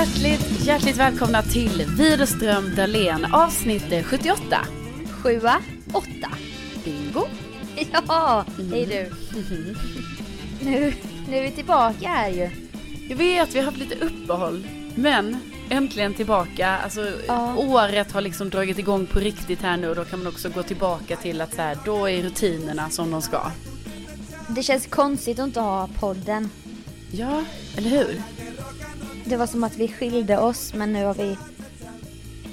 Hjärtligt, hjärtligt välkomna till Widerström Dahlén avsnitt 78. Sjua, åtta. Bingo! Ja, hej du. Nu, nu är vi tillbaka här ju. Jag vet, vi har haft lite uppehåll. Men äntligen tillbaka. Alltså Ja. året har liksom dragit igång på riktigt här nu och då kan man också gå tillbaka till att så här, då är rutinerna som de ska. Det känns konstigt att inte ha podden. Ja, eller hur? Det var som att vi skilde oss men nu har vi,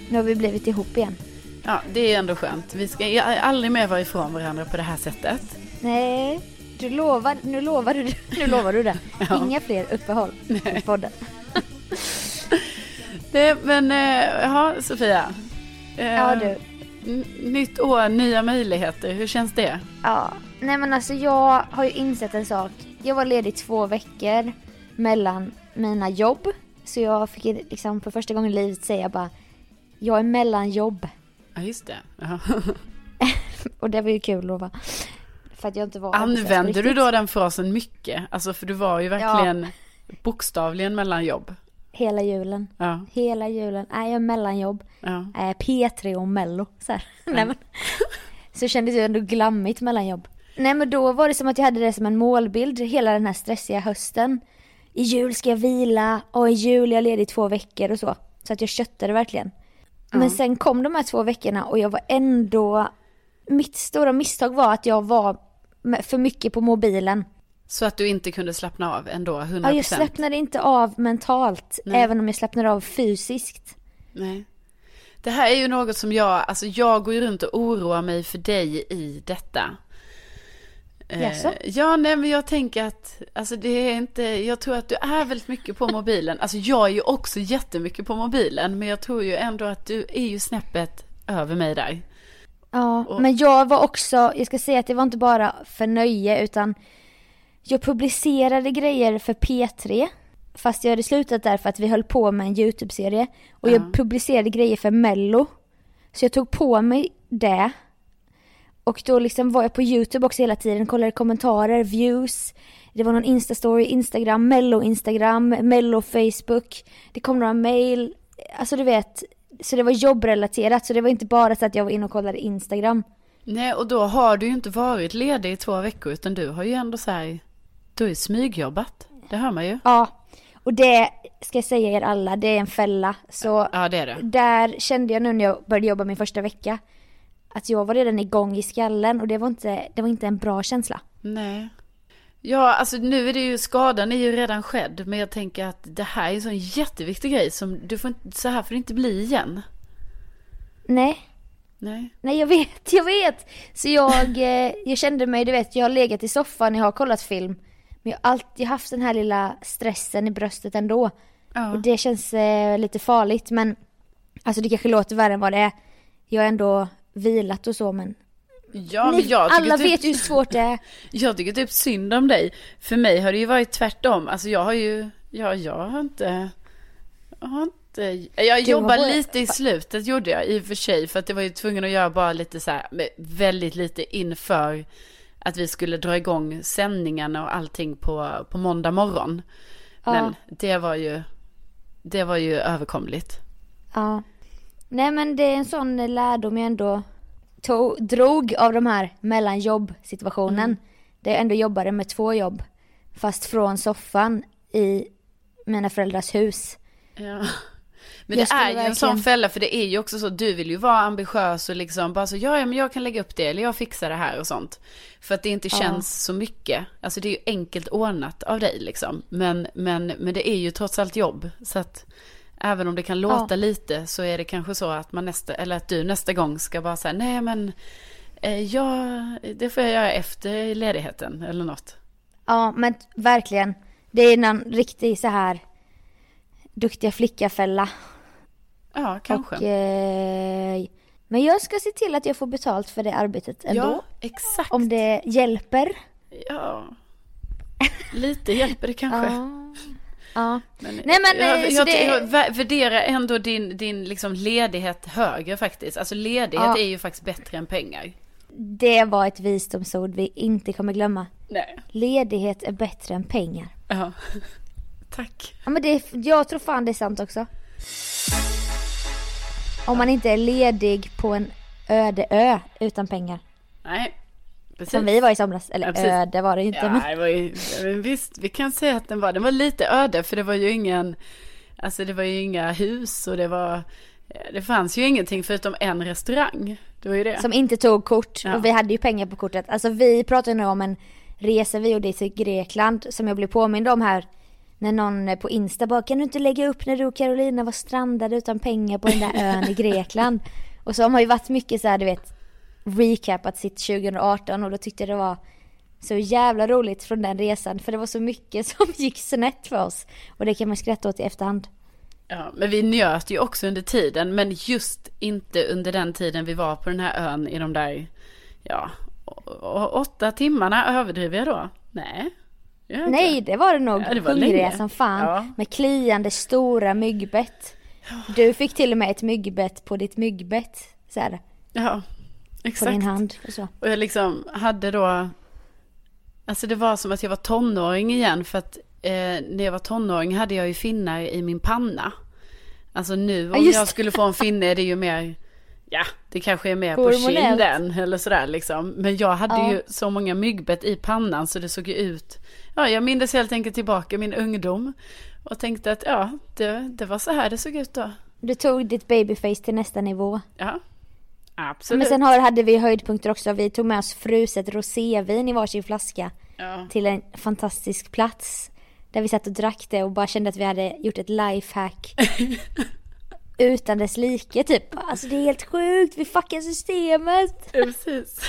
nu har vi blivit ihop igen. Ja, det är ändå skönt. Vi ska aldrig mer vara ifrån varandra på det här sättet. Nej, du lovar, nu lovar du, nu lovar du det. Ja. Inga fler uppehåll i podden. Det, men, eh, ja, Sofia. Eh, Ja du. n- Nytt år, nya möjligheter. Hur känns det? Ja, nej men alltså jag har ju insett en sak. Jag var ledig två veckor mellan mina jobb. Så jag fick liksom för första gången i livet säga bara, jag är mellan jobb. Ja, just det. Ja. Och det var ju kul att vara. För att jag inte var Använder du då den frasen mycket? Alltså för du var ju verkligen bokstavligen mellan jobb. Hela julen. Ja, Hela julen. Nej, jag är mellanjobb. ja. Äh, P3 och mello. Så, här. Nej, men. så kändes det ändå glammigt mellanjobb. Nej men då var det som att jag hade det som en målbild hela den här stressiga hösten. I jul ska jag vila och i jul är jag ledig i två veckor och så. Så att jag köttade verkligen. Men sen kom de här två veckorna och jag var ändå... Mitt stora misstag var att jag var för mycket på mobilen. Så att du inte kunde slappna av ändå, 100%? Ja, jag slappnade inte av mentalt, Nej. även om jag slappnade av fysiskt. Nej. Det här är ju något som jag, alltså jag går ju runt och oroar mig för dig i detta. Eh, Jaså? ja, nej men jag tänker att, alltså det är inte, jag tror att du är väldigt mycket på mobilen. Alltså jag är ju också jättemycket på mobilen, men jag tror ju ändå att du är ju snäppet över mig där. Ja, Och- men jag var också, jag ska säga att det var inte bara för nöje utan jag publicerade grejer för P3 fast jag hade slutat där för att vi höll på med en YouTube-serie och Ja. jag publicerade grejer för Mello. Så jag tog på mig det och då liksom var jag på YouTube också hela tiden, kollade kommentarer, views. Det var någon Insta-story, Instagram, Mello Instagram, Mello Facebook. Det kom några mail. Alltså du vet, så det var jobbrelaterat så det var inte bara så att jag var inne och kollade Instagram. Nej, och då har du ju inte varit ledig i två veckor, utan du har ju ändå så här, du har ju smygjobbat. Det hör man ju. Ja, och det ska jag säga er alla, det är en fälla. Så Ja, det är det. där kände jag nu när jag började jobba min första vecka att jag var redan igång i skallen och det var inte, det var inte en bra känsla. Nej. Ja, alltså nu är det ju, skadan är ju redan skedd, men jag tänker att det här är en sån jätteviktig grej som, du får inte, så här får det inte bli igen. Nej, Nej. nej jag vet, jag vet. Så jag, eh, jag kände mig, du vet, jag har legat i soffan, jag har kollat film. Men jag har alltid haft den här lilla stressen i bröstet ändå. Ja. Och det känns eh, lite farligt men alltså det kanske låter värre än vad det är. Jag har ändå vilat och så men, Ja, Ni, men jag tycker alla typ, vet ju hur svårt det är. Jag tycker typ synd om dig. För mig har det ju varit tvärtom. Alltså jag har ju, ja, jag har inte, jag har inte, jag Du jobbade lite i slutet gjorde jag i och för sig. För att det var ju tvungen att göra bara lite så här, väldigt lite inför att vi skulle dra igång sändningarna och allting på, på måndag morgon. Ja. Men det var ju, det var ju överkomligt. Ja. Nej men det är en sån lärdom jag ändå tog, drog av de här mellanjobb-situationen. Mm. Där jag ändå jobbade med två jobb. Fast från soffan i mina föräldrars hus. Ja. Men Jag det är skulle ju en sån verkligen- fälla för det är ju också så, du vill ju vara ambitiös och liksom bara så, ja, ja men jag kan lägga upp det eller jag fixar det här och sånt. För att det inte Ja. känns så mycket. Alltså det är ju enkelt ordnat av dig liksom. Men, men, men det är ju trots allt jobb. Så att även om det kan låta Ja. lite så är det kanske så att man nästa, eller att du nästa gång ska bara säga, nej men eh, ja, det får jag göra efter ledigheten eller något. Ja men verkligen. Det är en riktig så här duktiga flicka-fälla. Ja, kanske. Och, eh, men jag ska se till att jag får betalt för det arbetet ändå. ja, exakt. Om det hjälper. Ja, lite hjälper det kanske. Ja. Ja. Men, Nej, men, jag, eh, jag, det- jag vä- värderar ändå din, din liksom ledighet högre faktiskt. Alltså ledighet Ja. är ju faktiskt bättre än pengar. Det var ett visdomsord vi inte kommer glömma. Nej. Ledighet är bättre än pengar. Ja. tack. Ja men det, jag tror fan det är sant också. Om man inte är ledig på en öde ö utan pengar. Nej, precis. Som vi var i somras. Eller Ja, öde var det inte. Ja, men... det var ju, visst, vi kan säga att den var, den var lite öde för det var ju ingen, alltså det var ju inga hus och det var, det fanns ju ingenting förutom en restaurang. Det var ju det. Som inte tog kort. Ja. Och vi hade ju pengar på kortet. Alltså vi pratade nu om en resa vi gjorde till Grekland som jag blev påmind om här. När någon på Insta bara, kan du inte lägga upp när du och Carolina var strandade utan pengar på den där ön i Grekland? Och så har man ju varit mycket så här, du vet, recapat sitt 2018 och då tyckte jag det var så jävla roligt från den resan. För det var så mycket som gick snett för oss. Och det kan man skratta åt i efterhand. Ja, men vi njöt ju också under tiden, men just inte under den tiden vi var på den här ön i de där, ja, åtta timmarna överdriver jag då? Nej. jag. Nej, det var det nog. Ja, det var Hungriga länge. som fan. Ja. Med kliande stora myggbett. Du fick till och med ett myggbett på ditt myggbett. Så här, Ja, på exakt. din hand och så. Och jag liksom hade då, alltså det var som att jag var tonåring igen för att eh, när jag var tonåring hade jag ju finnar i min panna. Alltså nu Ja, om just jag skulle få en finne är det ju mer, ja det kanske är mer på kinden eller sådär liksom. Men jag hade Ja. ju så många myggbett i pannan så det såg ju ut, ja jag minns helt enkelt tillbaka min ungdom. Och tänkte att ja, det, det var så här det såg ut då. Du tog ditt babyface till nästa nivå. Ja, absolut. Men sen har, hade vi höjdpunkter också. Vi tog med oss fruset rosévin i varsin flaska. ja. Till en fantastisk plats. Där vi satt och drack det och bara kände att vi hade gjort ett lifehack. Utan dess like typ. Alltså det är helt sjukt, vi fuckar systemet. Ja, precis.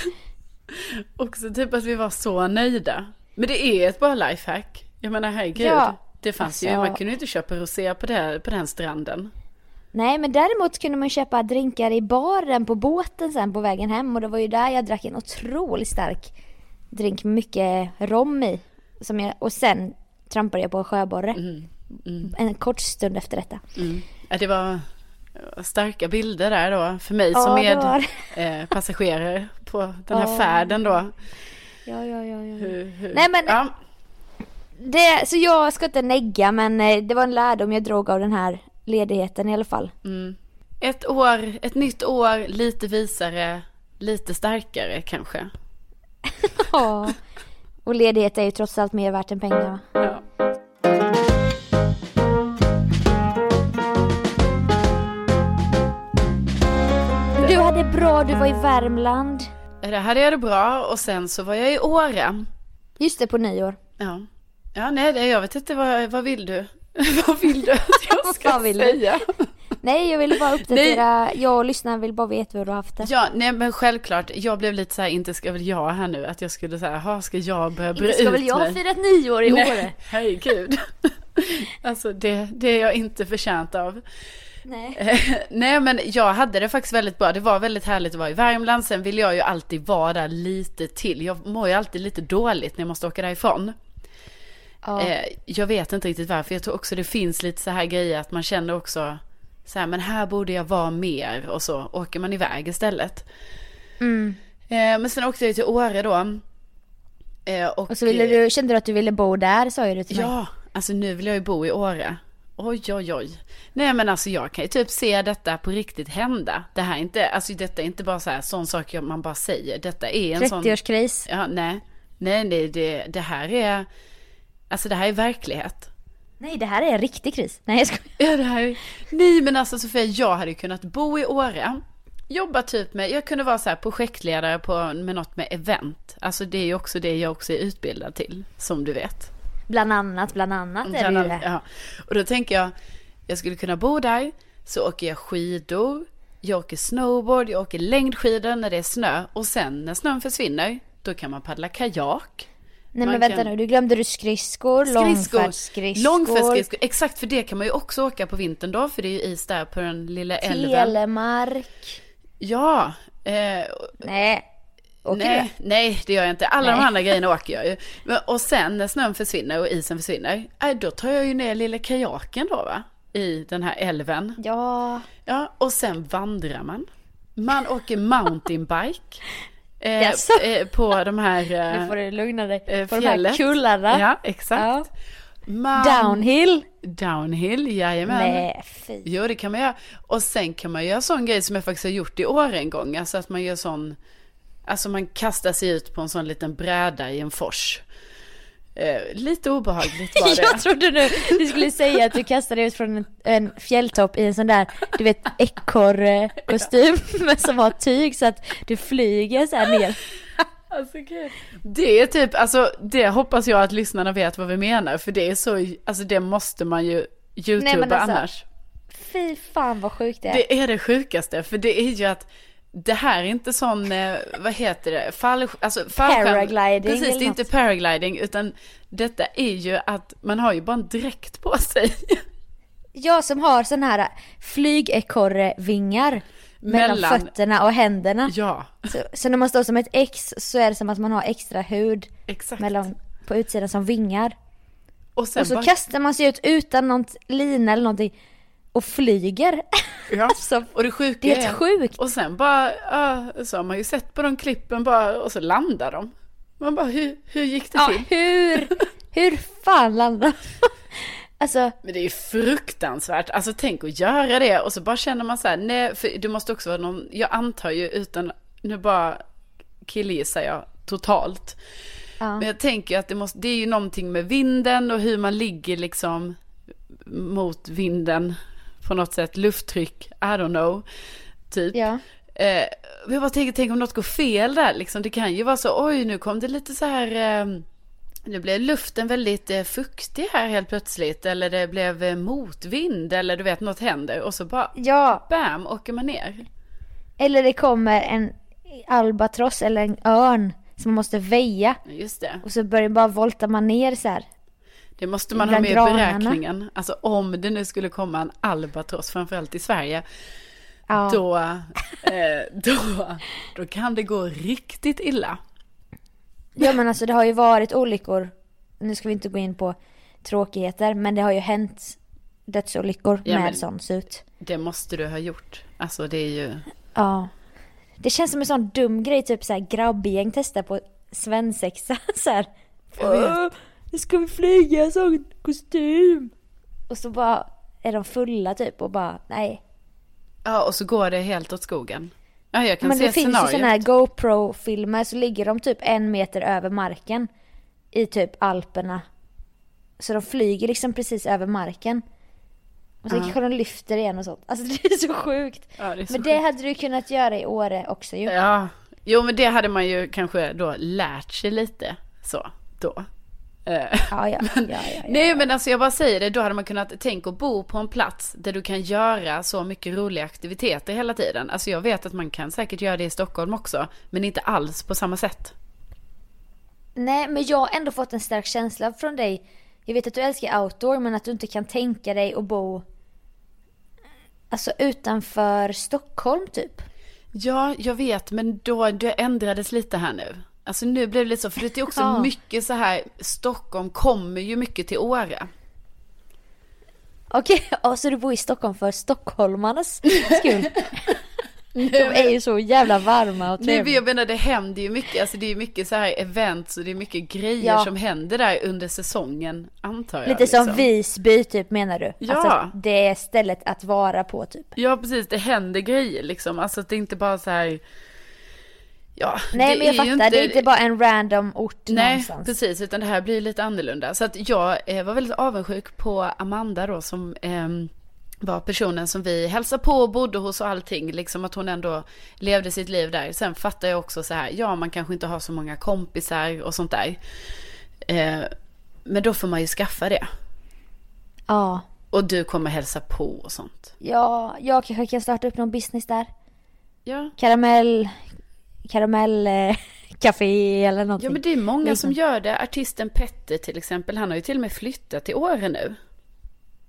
Också typ att vi var så nöjda. Men det är ett bra lifehack. Jag menar herregud. Ja. Det fanns ju, Alltså- man kunde ju inte köpa rosé på, det, på den stranden. Nej men däremot kunde man köpa drinkar i baren på båten sen på vägen hem och det var ju där jag drack en otroligt stark drink med mycket rom i. Som jag, och sen trampade jag på en sjöborre. En kort stund efter detta. Mm. Ja, det var starka bilder där då. För mig Ja, som med eh, passagerare på den här Ja. färden då. Ja, ja, ja, ja. Hur, hur, Nej, men- Ja, Det, så jag ska inte negga men eh, det var en lärdom jag drog av den här ledigheten i alla fall. mm. Ett år, ett nytt år, lite visare, lite starkare kanske. Ja. Och ledighet är ju trots allt mer värt än pengar? Ja. Du hade bra, du var i Värmland. Det hade jag det bra och sen så var jag i Åre. Just det, på nyår. Ja. Ja, nej, jag vet inte, vad, vad vill du? vad vill du att jag ska vill du? säga? Nej, jag ville bara uppdatera. Jag och lyssnarna vill bara veta hur du har haft det. Ja, nej men självklart, jag blev lite så här, inte ska väl jag här nu, att jag skulle säga, jaha, ska jag börja bre Inte ska ut väl jag mig? fira ett nyår i Åre? Nej, herregud. alltså det, det är jag inte förtjänt av. Nej. Nej men jag hade det faktiskt väldigt bra. Det var väldigt härligt att vara i Värmland. Sen vill jag ju alltid vara där lite till. Jag mår ju alltid lite dåligt när jag måste åka därifrån. Ja. Eh, jag vet inte riktigt varför. Jag tror också det finns lite så här grejer att man känner också så här, men här borde jag vara mer och så åker man iväg istället. Mm. Eh, men sen åkte jag till Åre då. Eh, och, Och så ville du, kände du att du ville bo där sa ju du till mig. Ja, alltså nu vill jag ju bo i Åre. Oj, oj, oj. Nej, men alltså jag kan ju typ se detta på riktigt hända. Det här är inte, alltså detta är inte bara så här, sån sak man bara säger. Detta är en sån... 30-årskris. Ja, nej. Nej, nej, det, det här är, alltså det här är verklighet. Nej, det här är en riktig kris. Nej, jag skojar. Ja, det här är, nej men alltså Sofia, jag hade ju kunnat bo i Åre. Jobba typ med, jag kunde vara så här projektledare på, med något med event. Alltså det är ju också det jag också är utbildad till, som du vet. Bland annat, bland annat är det ju det. Ja. Och då tänker jag, jag skulle kunna bo där, så åker jag skidor, jag åker snowboard, jag åker längdskidor när det är snö. Och sen när snön försvinner, då kan man paddla kajak. Nej Man men vänta kan- nu, du glömde du skridskor, långfärdsskridskor, Långfärdsskridskor, exakt för det kan man ju också åka på vintern då, för det är ju is där på den lilla älven. telemark. Ja, eh, Nej, åker nej, nej det gör jag inte. Alla de Nej. andra grejerna åker jag ju. Och sen när snön försvinner och isen försvinner, äh, då tar jag ju ner lilla kajaken då va? I den här älven. du? Ja, Ja, och sen vandrar man. Man åker mountainbike. Eh, Jaså? eh, på de här... nu Eh, får du lugna dig. eh, På de här fjället. kullarna. Ja, exakt. Ja. Man, Downhill? Downhill, jajamän. Nej, fy. Jo, det kan man göra. Och sen kan man göra sån grej som jag faktiskt har gjort i år en gång. Alltså att man gör sån, alltså man kastar sig ut på en sån liten bräda i en fors. Eh, lite obehagligt var det. Jag trodde nu du skulle säga att du kastade ut från en, en fjälltopp i en sån där, du vet, ekorrkostym som har tyg så att du flyger så här ner. Alltså, okay. Det är typ, alltså det hoppas jag att lyssnarna vet vad vi menar. För det är så, alltså det måste man ju youtuba Nej, alltså, annars. Fy fan vad sjukt det är. Det är det sjukaste, för det är ju att det här är inte sån, eh, vad heter det, Fall, alltså fallskärm. Paragliding. Precis, det är inte paragliding utan detta är ju att man har ju bara en dräkt på sig. Jag som har sån här flygekorrevingar mellan, mellan fötterna och händerna. Ja. Så, så, när man står som ett X så är det som att man har extra hud Exakt. mellan, på utsidan som vingar. Och, och så bara... kastar man sig ut utan något lina eller någonting och flyger. Ja, alltså, och det sjuka det är helt sjukt. Och sen bara, uh, så har man ju sett på de klippen bara, och så landar de. Man bara, hur, hur gick det ja, till? hur, hur fan landar Alltså. Men det är ju fruktansvärt. Alltså tänk att göra det och så bara känner man så här, nej, för det måste också vara någon, jag antar ju utan, nu bara killgissar jag totalt. Ja. Men jag tänker att det måste, det är ju någonting med vinden och hur man ligger liksom mot vinden på något sätt, lufttryck, I don't know, typ. Ja. Eh, jag bara tänker, tänk om något går fel där liksom. Det kan ju vara så, oj nu kom det lite så här, eh, nu blev luften väldigt eh, fuktig här helt plötsligt. Eller det blev eh, motvind eller du vet något händer. Och så bara, ja. bam, åker man ner. Eller det kommer en albatross eller en örn som man måste väja. Just det. Och så börjar bara volta man ner så här. Det måste man ha med i beräkningen. Alltså om det nu skulle komma en albatross, framförallt i Sverige. Ja. Då, eh, då, då kan det gå riktigt illa. Ja men alltså det har ju varit olyckor. Nu ska vi inte gå in på tråkigheter men det har ju hänt dödsolyckor ja, med sån sut. Det måste du ha gjort. Alltså det är ju. Ja. Det känns som en sån dum grej typ såhär grabbgäng testar på svensexa såhär. Nu ska vi flyga i sån kostym. Och så bara är de fulla typ och bara nej. Ja och så går det helt åt skogen. Ja, jag kan Men se det finns ju sådana här GoPro-filmer så ligger de typ en meter över marken. I typ Alperna. Så de flyger liksom precis över marken. Och så uh -huh. kanske de lyfter igen och sånt. Alltså det är så sjukt. Ja, det är så men det hade du kunnat göra i Åre också ju. Ja. Jo men det hade man ju kanske då lärt sig lite så då. Eh, ja, ja, men, ja, ja, nej men alltså jag bara säger det, då hade man kunnat tänka att bo på en plats där du kan göra så mycket roliga aktiviteter hela tiden. Alltså jag vet att man kan säkert göra det i Stockholm också, men inte alls på samma sätt. Nej, men jag har ändå fått en stark känsla från dig. Jag vet att du älskar outdoor, men att du inte kan tänka dig att bo Alltså utanför Stockholm typ. Ja, jag vet, men då, det ändrades lite här nu. Alltså nu blev det lite så, för det är också ja. mycket så här, Stockholm kommer ju mycket till Åre. Okej, okay, så du bor i Stockholm för stockholmarnas skull? De är ju så jävla varma och trevliga. Nej, jag menar det händer ju mycket, alltså det är mycket så här events och det är mycket grejer ja. som händer där under säsongen, antar jag. Lite liksom. som Visby typ menar du? Ja. Alltså det är stället att vara på typ. Ja, precis, det händer grejer liksom, alltså det är inte bara så här Ja, Nej men jag fattar, inte... det är inte bara en random ort Nej, någonstans. precis, utan det här blir lite annorlunda. Så att jag eh, var väldigt avundsjuk på Amanda då som eh, var personen som vi hälsade på och bodde hos och allting. Liksom att hon ändå levde sitt liv där. Sen fattar jag också så här, ja man kanske inte har så många kompisar och sånt där. Eh, men då får man ju skaffa det. Ja. Och du kommer hälsa på och sånt. Ja, jag kanske kan starta upp någon business där. Ja. Karamell, karamellcafé eller någonting. Ja men det är många liksom. som gör det. Artisten Petter till exempel, han har ju till och med flyttat till Åre nu.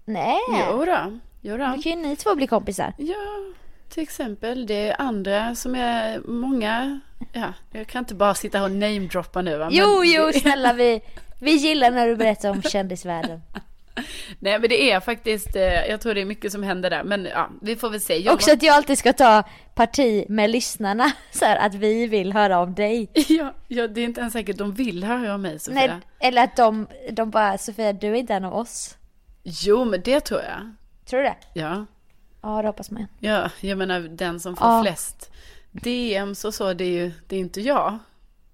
Nej. Jo då. Jo då. Då kan ju ni två bli kompisar. Ja, till exempel. Det är andra som är många. Ja, jag kan inte bara sitta och namedroppa nu va. Jo, men... jo, snälla vi, vi gillar när du berättar om kändisvärlden. Nej men det är faktiskt, eh, jag tror det är mycket som händer där. Men ja, vi får väl se. Jag Också att jag alltid ska ta parti med lyssnarna. Så här, att vi vill höra om dig. Ja, ja, det är inte ens säkert de vill höra om mig Sofia. Nej, eller att de, de bara, Sofia du är inte en av oss. Jo men det tror jag. Tror du det? Ja. Ja det hoppas man. Ja, jag menar den som får Ja. flest DMs och så, det är ju, det är inte jag.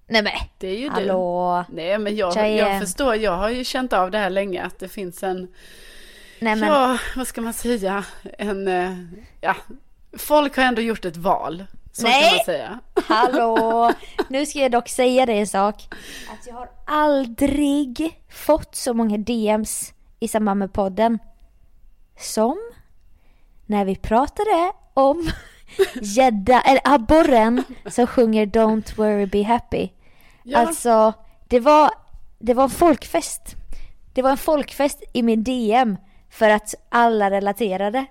Nej men, Det är ju du. hallå. Nej men jag, Tjejen. jag förstår, jag har ju känt av det här länge att det finns en, Nej men, ja vad ska man säga, en, eh, ja, folk har ändå gjort ett val. Så Nej. kan man säga. hallå. Nu ska jag dock säga dig en sak. Att jag har aldrig fått så många DMs i samband med podden. Som när vi pratade om gädda, eller abborren som sjunger Don't worry be happy. Ja. Alltså, det var, det var en folkfest. Det var en folkfest i min DM för att alla relaterade.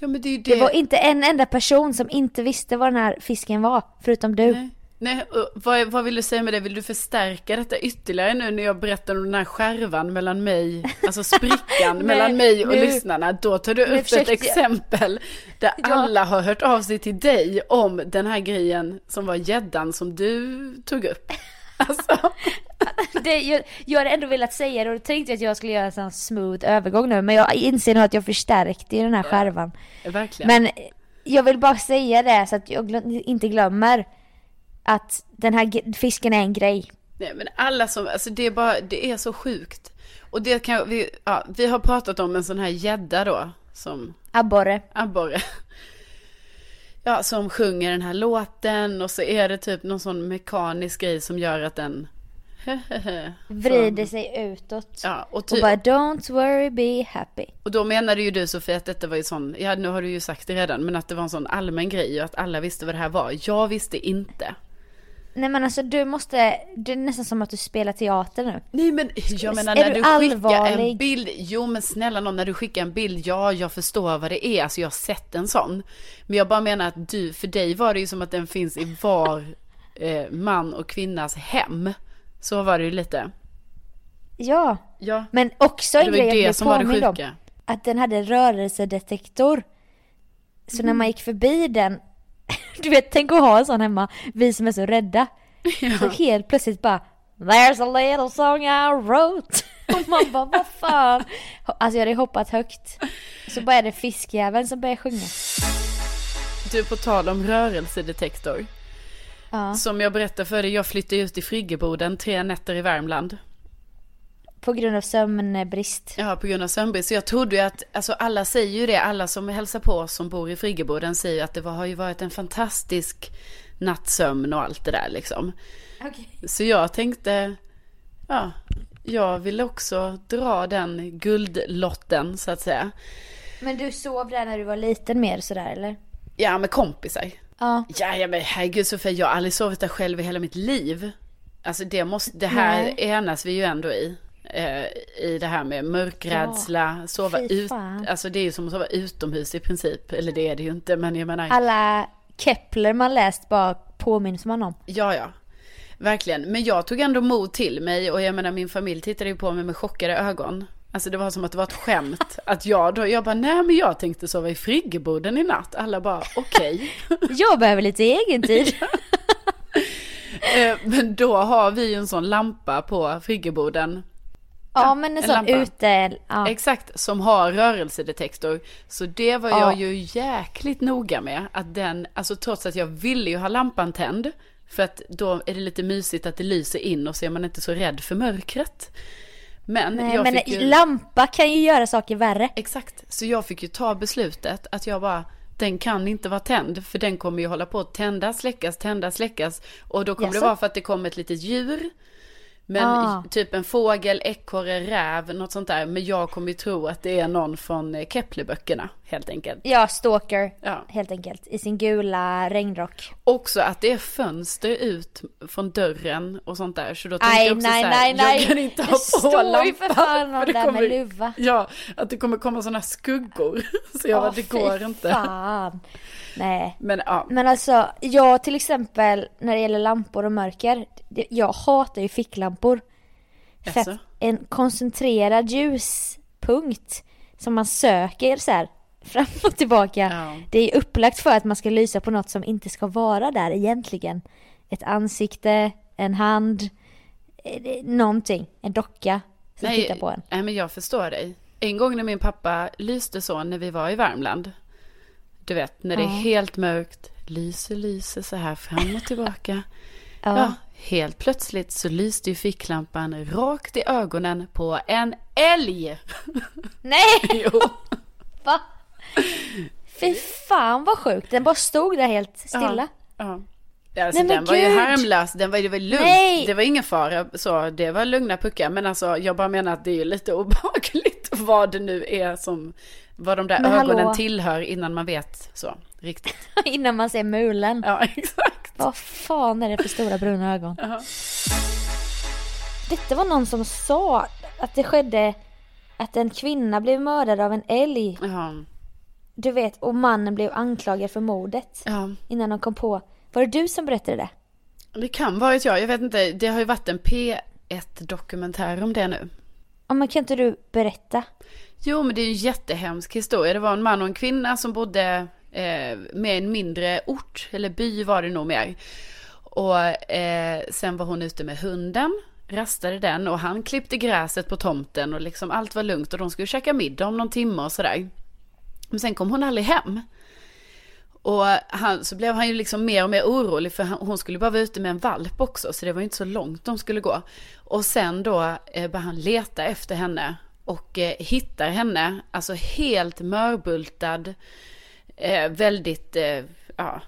ja det det. Det var inte en enda person som inte visste vad den här fisken var, förutom du. Nej. Nej, vad, vad vill du säga med det? Vill du förstärka detta ytterligare nu när jag berättar om den här skärvan mellan mig, alltså sprickan Nej, mellan mig och nu- lyssnarna? Då tar du upp ett exempel där Ja. alla har hört av sig till dig om den här grejen som var gäddan som du tog upp. Alltså, Det, jag, jag hade ändå velat säga det och då tänkte jag att jag skulle göra en sån smooth övergång nu men jag inser nu att jag förstärkte i den här skärvan. verkligen. Men jag vill bara säga det så att jag glö- inte glömmer att den här fisken är en grej. Nej men alla som, alltså det är bara, det är så sjukt. Och det kan vi, ja, vi har pratat om en sån här gädda då, som Abborre. abborre. Ja, som sjunger den här låten och så är det typ någon sån mekanisk grej som gör att den Vrider sig utåt. Ja, och, Och bara don't worry be happy. och då menade ju du Sofie att detta var ju sån, ja nu har du ju sagt det redan, men att det var en sån allmän grej och att alla visste vad det här var. Jag visste inte. Nej men alltså du måste, det är nästan som att du spelar teater nu. Nej men jag menar Är när du du, skickar en bild, jo men snälla någon när du skickar en bild, ja jag förstår vad det är, alltså jag har sett en sån. Men jag bara menar att du, för dig var det ju som att den finns i var eh, man och kvinnas hem. Så var det ju lite. Ja. Ja, Men också en grej jag blev som var det påmind om. Att den hade rörelsedetektor. Så Mm. när man gick förbi den, du vet tänk att ha en sån hemma, vi som är så rädda. Så helt plötsligt bara There's a little song I wrote. Och man bara vad fan. Alltså jag hade hoppat högt. Så bara är det fiskjäveln som börjar sjunga. Du, på tal om rörelsedetektor. Ja. Som jag berättade för dig, jag flyttade ut i friggeboden tre nätter i Värmland. På grund av sömnbrist. Ja, på grund av sömnbrist. Så jag trodde ju att, alltså alla säger ju det, alla som hälsar på oss som bor i friggeboden säger ju att det var, har ju varit en fantastisk nattsömn och allt det där liksom. Så jag tänkte, ja, jag vill också dra den guldlotten så att säga. Men du sov där när du var liten mer sådär eller? Ja, med kompisar. Ja. Ja, ja men herregud Sofia, jag har aldrig sovit där själv i hela mitt liv. Alltså det måste, det här Nej. enas vi ju ändå i. Eh, I det här med mörkrädsla, sova fy ut, alltså det är ju som att sova utomhus i princip. Eller det är det ju inte, men jag menar, Alla Kepler man läst bara påminns man om. ja ja. Verkligen, men jag tog ändå mod till mig och jag menar min familj tittade ju på mig med chockade ögon. Alltså det var som att det var ett skämt. Att jag då, jag bara nej men jag tänkte sova i friggeboden i natt. Alla bara okej. Jag behöver lite egen tid. Eh, Men då har vi ju en sån lampa på friggeboden. Ja men en en sån ute, ja. Exakt, som har rörelsedetektor. Så det var Ja. jag ju jäkligt noga med. Att den, alltså trots att jag ville ju ha lampan tänd. För att då är det lite mysigt att det lyser in och så är man inte så rädd för mörkret. Men Nej, jag men fick ju... lampa kan ju göra saker värre. Exakt, så jag fick ju ta beslutet att jag bara, den kan inte vara tänd. För den kommer ju hålla på att tändas, släckas, tändas, släckas. Och då kommer det Jaså? vara för att det kommer ett litet djur. Men Ah. typ en fågel, ekorre, räv, något sånt där. Men jag kommer ju tro att det är någon från eh, Keplerböckerna helt enkelt. Ja, stalker. Ja. Helt enkelt. I sin gula regnrock. Också att det är fönster ut från dörren och sånt där. Så då tänkte Nej, jag också nej, så här, nej, nej. jag kan inte ha på lampan. för fan någon där med luva. Ja, att det kommer komma sådana skuggor. Så jag bara, det går inte. Fan. Nej. Men ja, Men alltså, jag till exempel när det gäller lampor och mörker. Jag hatar ju ficklampor. För en koncentrerad ljuspunkt punkt som man söker så här fram och tillbaka. Ja. Det är upplagt för att man ska lysa på något som inte ska vara där egentligen. Ett ansikte, en hand, eh, någonting, en docka som tittar på en. nej, men jag förstår dig. En gång när min pappa lyste så när vi var i Värmland. Du vet, när det är helt mörkt. Lyser, lyser så här fram och tillbaka. Ja. Ja, helt plötsligt så lyste ju ficklampan rakt i ögonen på en älg. Nej! Jo. Va? Fy fan vad sjukt, den bara stod där helt stilla. Ja. Alltså, Nej, den var ju gud. harmlös, den var, det var lugnt. Nej. Det var ingen fara, så det var lugna puckar. Men alltså, jag bara menar att det är ju lite obehagligt vad det nu är som, vad de där Men hallå. ögonen tillhör innan man vet så riktigt. Innan man ser mulen. Ja, exakt. Vad fan är det för stora bruna ögon? Ja. Detta var någon som sa att det skedde att en kvinna blev mördad av en älg. Ja, Du vet, och mannen blev anklagad för mordet. ja. Innan de kom på. Var det du som berättade det? Det kan varit jag, jag vet inte. Det har ju varit en P1-dokumentär om det nu. Ja, men kan inte du berätta? Jo, men det är en jättehemsk historia. Det var en man och en kvinna som bodde eh, med en mindre ort, eller by var det nog mer. Och eh, sen var hon ute med hunden, rastade den och han klippte gräset på tomten och liksom allt var lugnt och de skulle käka middag om någon timme och sådär. Men sen kom hon aldrig hem. Och han, så blev han ju liksom mer och mer orolig för hon skulle bara vara ute med en valp också så det var ju inte så långt de skulle gå. Och sen då eh, började han leta efter henne och eh, hittar henne, alltså helt mörbultad, eh, väldigt, eh, ja,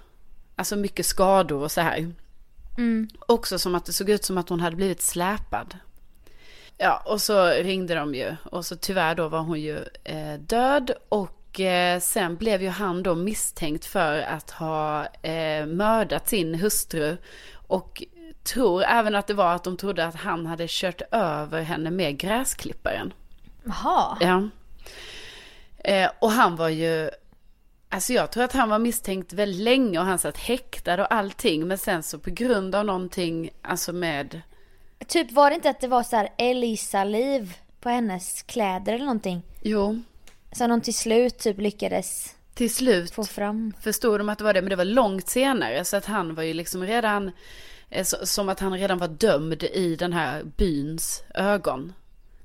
alltså mycket skador och så här. Mm. Också som att det såg ut som att hon hade blivit släpad. Ja, och så ringde de ju. Och så tyvärr då var hon ju eh, död. Och eh, sen blev ju han då misstänkt för att ha eh, mördat sin hustru. Och tror även att det var att de trodde att han hade kört över henne med gräsklipparen. Jaha. Ja. Eh, och han var ju, alltså jag tror att han var misstänkt väldigt länge och han satt häktad och allting. Men sen så på grund av någonting, alltså med, Typ var det inte att det var så här älgsaliv på hennes kläder eller någonting? jo, Så de till slut typ lyckades till slut få fram. förstod de att det var det. Men det var långt senare så att han var ju liksom redan, eh, som att han redan var dömd i den här byns ögon.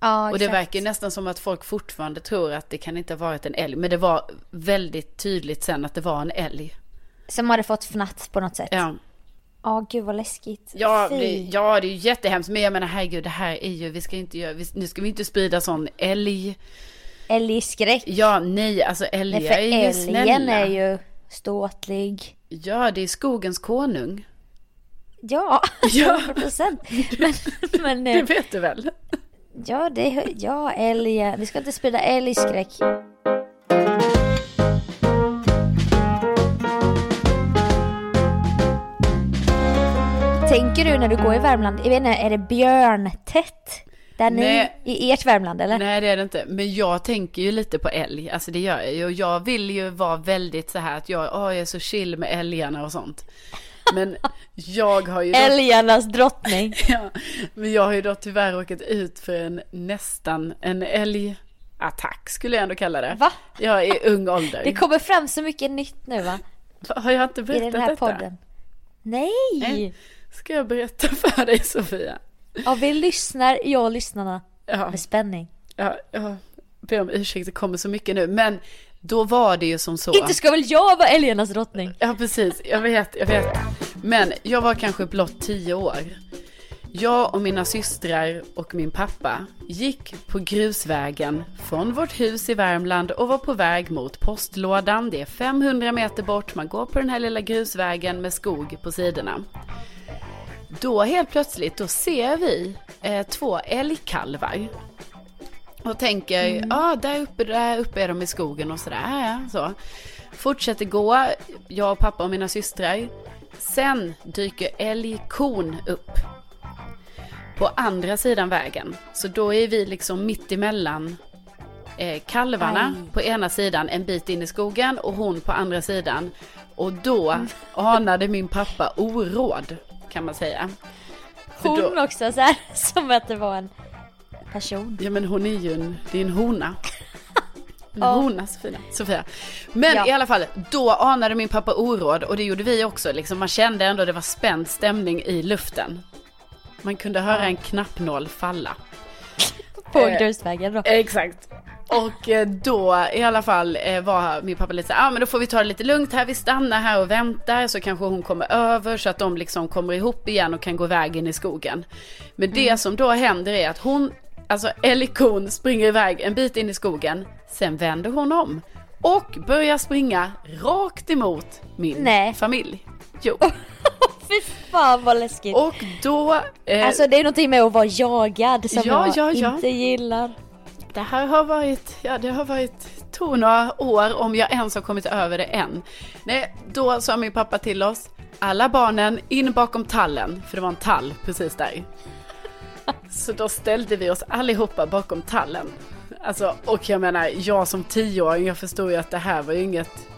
Ja, Och det verkar ju nästan som att folk fortfarande tror att det kan inte ha varit en älg. Men det var väldigt tydligt sen att det var en älg. Som hade fått fnatt på något sätt. Ja, Ja. gud vad läskigt. Ja, Fy. det, ja, det är ju jättehemskt. Men jag menar herregud, det här är ju, vi ska inte göra, vi, nu ska vi inte sprida sån älg. Älgskräck. Ja, nej, alltså Nej, älgar för är ju älgen snälla. är ju ståtlig. Ja, det är skogens konung. Ja, Ja. 100 procent. Men, men Det eh, vet du väl? ja, det, ja, älgen. Vi ska inte sprida älgskräck. Tänker du när du går i Värmland, jag vet inte, är det björntätt? Där ni, Nej. i ert Värmland eller? Nej, det är det inte. Men jag tänker ju lite på älg. Alltså det gör jag ju. Jag vill ju vara väldigt så här att jag, åh, jag är så chill med älgarna och sånt. Men jag har ju då, Älgarnas drottning. ja, men jag har ju då tyvärr råkat ut för en nästan en älgattack skulle jag ändå kalla det. Va? Jag är i ung ålder. Det kommer fram så mycket nytt nu va? Har jag inte I berättat den här detta? podden. Nej! Nej. Ska jag berätta för dig Sofia? Ja, vi lyssnar, jag och lyssnarna, Ja, med spänning. ja, jag ber om ursäkt, det kommer så mycket nu. Men då var det ju som så. Inte ska väl jag vara älgarnas drottning? Ja, precis. Jag vet, jag vet. Men jag var kanske blott tio år. Jag och mina systrar och min pappa gick på grusvägen från vårt hus i Värmland och var på väg mot postlådan. Det är 500 meter bort. Man går på den här lilla grusvägen med skog på sidorna. Då helt plötsligt, då ser vi eh, två älgkalvar. Och tänker, ja där uppe, där uppe är de i skogen och sådär. Så. Fortsätter gå, jag och pappa och mina systrar. Sen dyker älgkon upp. På andra sidan vägen. Så då är vi liksom mitt emellan eh, kalvarna Aj. på ena sidan en bit in i skogen och hon på andra sidan. Och då anade min pappa oråd kan man säga. Hon då- också så här, som att det var en person. Ja men hon är ju en, det är en hona. En Ja. hona Sofia. Sofia. Men Ja. i alla fall, då anade min pappa oråd och det gjorde vi också. Liksom, man kände ändå det var spänd stämning i luften. Man kunde höra en knappnål falla. På Eh, grusvägen då. Exakt. Och eh, då i alla fall eh, var min pappa lite så här, ah, men då får vi ta det lite lugnt här, vi stannar här och väntar så kanske hon kommer över så att de liksom kommer ihop igen och kan gå vägen i skogen. Men det som då händer är att hon, alltså Ellie Kon springer iväg en bit in i skogen, sen vänder hon om och börjar springa rakt emot min Nej. familj. Jo, Fy fan vad läskigt. och då... Eh, Alltså det är någonting med att vara jagad som Ja, jag ja, ja. inte gillar. Det här har varit, ja det har varit, tog några år om jag ens har kommit över det än. Nej, då sa min pappa till oss, alla barnen in bakom tallen, för det var en tall precis där. Så då ställde vi oss allihopa bakom tallen. Alltså, och jag menar, jag som tioåring, jag förstod ju att det här var ju inget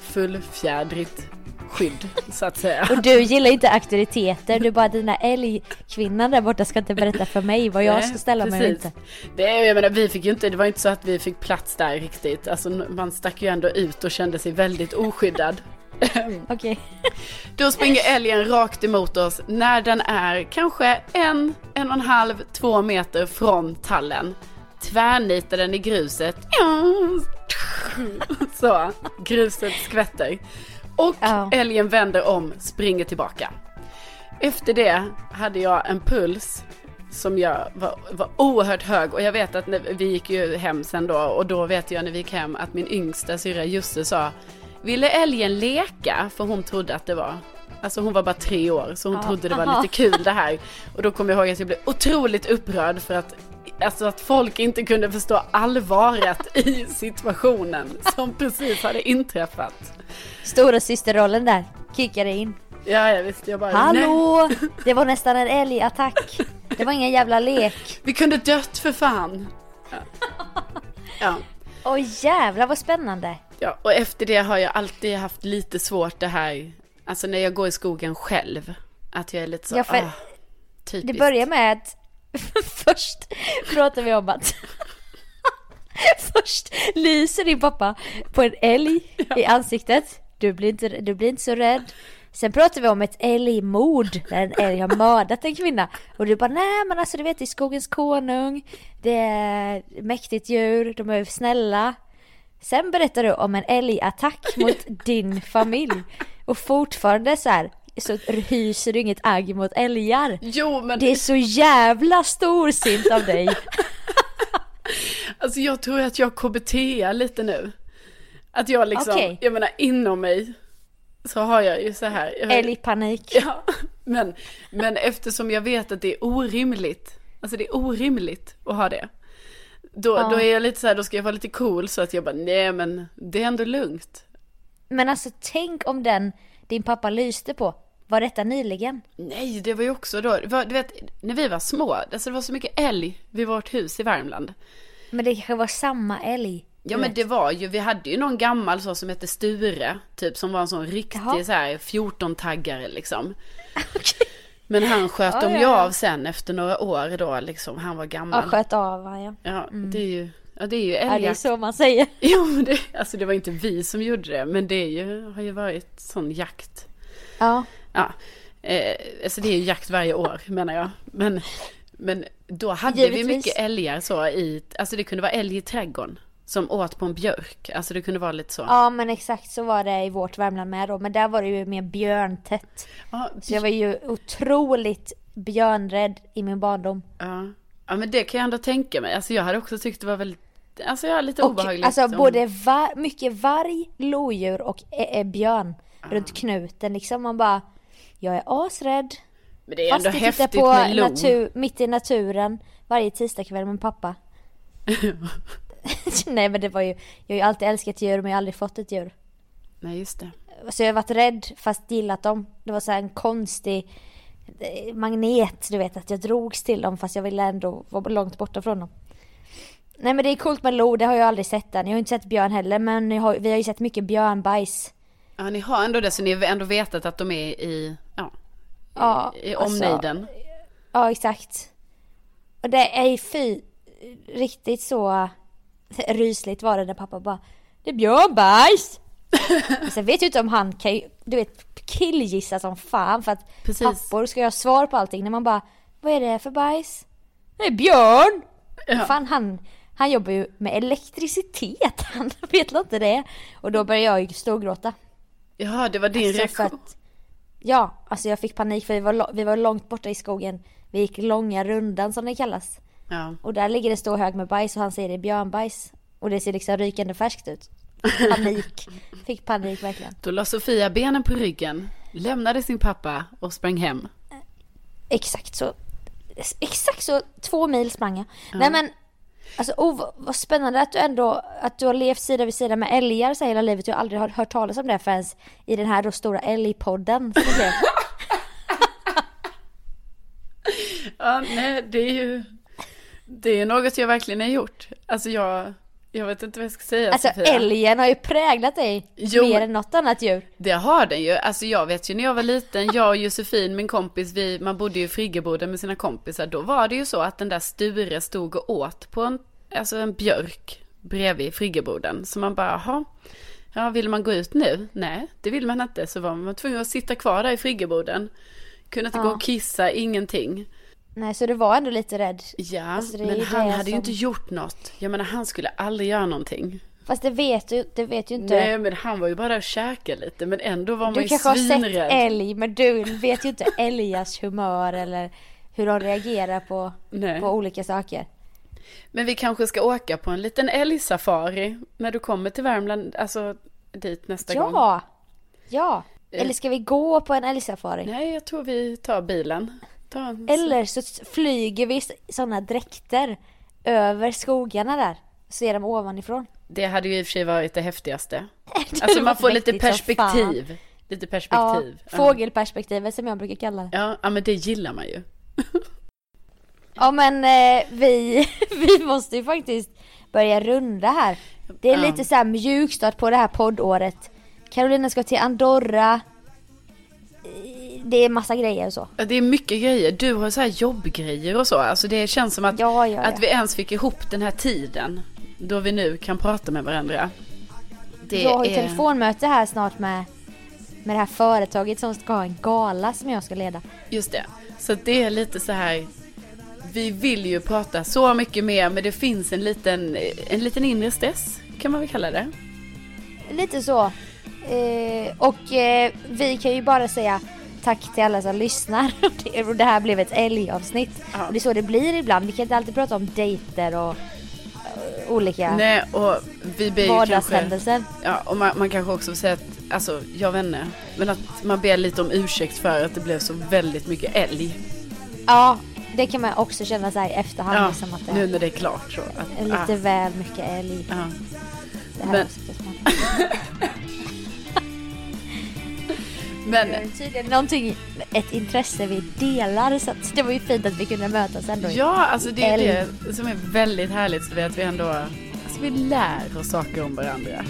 fullfjädrigt skydd, så att säga. Och du gillar inte auktoriteter, du bara dina älgkvinnan där borta ska inte berätta för mig vad jag Nej, ska ställa mig precis. inte. Det, jag menar, vi fick ju inte, det var inte så att vi fick plats där riktigt. Alltså man stack ju ändå ut och kände sig väldigt oskyddad. Okej. Då springer älgen rakt emot oss när den är kanske en, en och en halv, två meter från tallen. Tvärnitar den i gruset. Så, gruset skvätter. Och Ja. älgen vänder om, springer tillbaka. Efter det hade jag en puls som jag var, var oerhört hög och jag vet att när, vi gick ju hem sen då och då vet jag när vi gick hem att min yngsta syrra Jussi sa Ville älgen leka? För hon trodde att det var Alltså hon var bara tre år så hon Ja, trodde det var lite kul det här. Och då kommer jag ihåg att jag blev otroligt upprörd för att Alltså att folk inte kunde förstå allvaret i situationen som precis hade inträffat. Stora systerrollen där kickade in. Ja, jag visste jag bara nej. Hallå! Det var nästan en älgattack. Det var ingen jävla lek. Vi kunde dött för fan. Ja. ja. Oj jävlar vad spännande. Ja, och efter det har jag alltid haft lite svårt det här, alltså när jag går i skogen själv. Att jag är lite så, Ja, för ah, typiskt. Det börjar med att först pratar vi om att först lyser din pappa på en älg i ansiktet. Du blir, inte, du blir inte så rädd. Sen pratar vi om ett älgmord där en älg har mördat en kvinna. Och du bara nej men alltså du vet det är skogens konung. Det är mäktigt djur, de är snälla. Sen berättar du om en älgattack mot din familj. Och fortfarande så här så hyser du inget agg mot älgar. Jo, men Det är så jävla storsint av dig. alltså jag tror att jag KBT lite nu. Att jag liksom, Okej. jag menar inom mig så har jag ju så här. Jag, Älgpanik. Ja, men, men eftersom jag vet att det är orimligt, alltså det är orimligt att ha det. Då, Ja. då är jag lite så här, då ska jag vara lite cool så att jag bara, nej men det är ändå lugnt. Men alltså tänk om den din pappa lyste på, var detta nyligen? Nej, det var ju också då, var, du vet, när vi var små, alltså det var så mycket älg vid vårt hus i Värmland. Men det kanske var samma älg. Ja men det var ju, vi hade ju någon gammal så som hette Sture, typ som var en sån riktig Jaha. så här 14-taggare liksom. Okej. Men han sköt Ja, dem ju ja, ja. av sen efter några år då liksom, han var Ja, gammal. sköt av han ja. Ja, det är ju, ja det är ju Ja, det är älgjakt. så man säger. Jo men det, alltså det var inte vi som gjorde det, men det är ju, har ju varit sån jakt. Ja. Ja, eh, alltså det är ju jakt varje år menar jag. Men, men då hade vi Givetvis. mycket älgar så i, alltså det kunde vara älg i trädgården. Som åt på en björk, alltså det kunde vara lite så. ja men exakt så var det i vårt Värmland med då. Men där var det ju mer björntätt. Ja, Så jag var ju otroligt björnrädd i min barndom. ja. ja men det kan jag ändå tänka mig. Alltså jag hade också tyckt det var väldigt, alltså jag är lite Och obehagligt. alltså om- både var, mycket varg, lodjur och ä- ä- björn runt knuten liksom. Man bara, jag är asrädd. Men det är Fast ändå tittar häftigt på med lo. natur, mitt i naturen varje tisdagkväll med pappa. Nej men det var ju, jag har ju alltid älskat djur men jag har aldrig fått ett djur. Nej just det. Så jag har varit rädd fast gillat dem. Det var så här en konstig eh, magnet, du vet att jag drogs till dem fast jag ville ändå vara långt borta från dem. Nej men det är coolt med lo, det har jag aldrig sett än. Jag har inte sett björn heller men har, vi har ju sett mycket björnbajs. Ja ni har ändå det så ni har ändå vetat att de är i, ja, Ja, i alltså- omnejden. Ja exakt. Och det är fy riktigt så rysligt var det när pappa bara Det är björnbajs! Sen vet jag inte om han kan ju, du vet killgissa som fan för att Precis. pappor ska ju ha svar på allting när man bara Vad är det för bajs? Det är björn! Ja. Fan han, han jobbar ju med elektricitet, han vet inte det? Och då började jag ju storgråta. Ja, det var din Alltså, reaktion. att- Ja, alltså jag fick panik för vi var, vi var långt borta i skogen. Vi gick långa rundan som det kallas. Ja. Och där ligger det stor hög med bajs och han säger det är björnbajs. Och det ser liksom rykande färskt ut. Panik. Fick panik verkligen. Då la Sofia benen på ryggen, lämnade sin pappa och sprang hem. Exakt så. Exakt så, två mil sprang jag. Nej men, alltså oh, vad- spännande att du ändå, att du har levt sida vid sida med älgar så hela livet. Jag har aldrig hört, talas om det förrän i den här då stora älgpodden som det blev. Ja, nej, det är ju, det är något jag verkligen har gjort. Alltså jag, jag vet inte vad jag ska säga Alltså Sofia. älgen har ju präglat dig Jo, mer än något annat djur. Det har den ju. Alltså jag vet ju när jag var liten, jag och Josefin, min kompis, vi, man bodde ju i Friggeboden med sina kompisar. Då var det ju så att den där Sture stod och åt på en, alltså en björk bredvid Friggeboden. Så man bara, jaha, ja vill man gå ut nu? Nej, det vill man inte. Så var man tvungen att sitta kvar där i Friggeboden. Kunde inte gå Ja. och kissa, ingenting. Nej, så du var ändå lite rädd. Ja, Alltså, men ju han hade ju som- inte gjort något. Jag menar, han skulle aldrig göra någonting. Fast det vet du, det vet ju inte. Nej, men han var ju bara där och käkade lite. Men ändå var man du ju kanske har sett svinrädd. älg, men du vet ju inte älgars humör eller hur de reagerar på, Nej. på olika saker. Men vi kanske ska åka på en liten älgsafari när du kommer till Värmland, alltså dit nästa gång. Ja! Ja! Eh. Eller ska vi gå på en älgsafari? Nej, jag tror vi tar bilen. Eller så flyger vi sådana dräkter över skogarna där. Ser dem ovanifrån. Det hade ju i och för sig varit det häftigaste. hade Alltså man får lite perspektiv. Lite Ja, perspektiv. fågelperspektivet som jag brukar kalla det. Ja, ja, men det gillar man ju. Ja men eh, vi, vi måste ju faktiskt börja runda här. Det är Ja. lite så här mjukstart på det här poddåret. Carolina ska till Andorra. Det är massa grejer och så. Det är mycket grejer. Du har så här jobbgrejer och så. Alltså det känns som att, Ja, ja, ja. att vi ens fick ihop den här tiden. Då vi nu kan prata med varandra. Det jag har ju är- telefonmöte här snart med, med det här företaget som ska ha en gala som jag ska leda. Just det. Så det är lite så här. Vi vill ju prata så mycket mer men det finns en liten, en liten inre stress. Kan man väl kalla det. Lite så. Eh, och eh, vi kan ju bara säga tack till alla som lyssnar. Det- Och det här blev ett älgavsnitt. Ja. Och det är så det blir ibland. Vi kan inte alltid prata om dejter och eh, olika Nej och vi ber ju kanske. vardagshändelser. Ja och man, man kanske också säga att, alltså jag vet inte. Men att man ber lite om ursäkt för att det blev så väldigt mycket älg. Ja, det kan man också känna så här i efterhand. Ja, liksom att det nu när det är klart så. Att, lite ah, väl mycket älg. ja. Det här Men-. Men tydligen någonting, ett intresse vi delar så det var ju fint att vi kunde mötas ändå. ja, alltså det är Älg. det som är väldigt härligt. Så det är att vi ändå, alltså vi lär oss saker om varandra.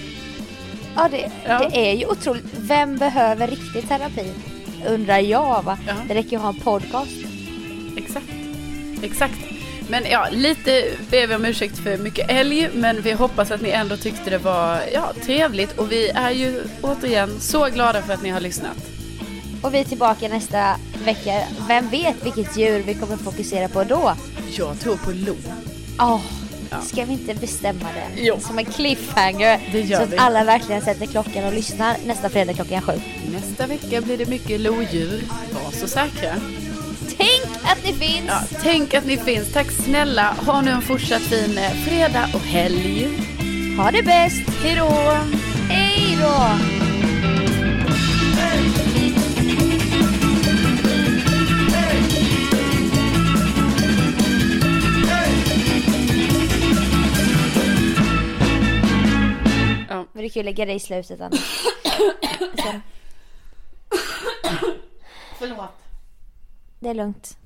Ja, det, Ja. det är ju otroligt. Vem behöver riktig terapi? Undrar jag va? Ja. Det räcker ju att ha en podcast. Exakt. Exakt. Men ja, lite ber vi om ursäkt för mycket älg, men vi hoppas att ni ändå tyckte det var ja, trevligt och vi är ju återigen så glada för att ni har lyssnat. Och vi är tillbaka nästa vecka. Vem vet vilket djur vi kommer fokusera på då? Jag tror på lo. Åh, Ja. ska vi inte bestämma det? Jo. Som en cliffhanger. Det gör så att vi. alla verkligen sätter klockan och lyssnar nästa fredag klockan sju. Nästa vecka blir det mycket lodjur. Var så säkra. Tänk att ni finns! Ja, tänk att ni finns. Tack snälla. Ha nu en fortsatt fin eh, fredag och helg. Ha det bäst! Hej då! Hej då! Ja. Men det kan ju lägga det i slutet annars. Förlåt det är lugnt.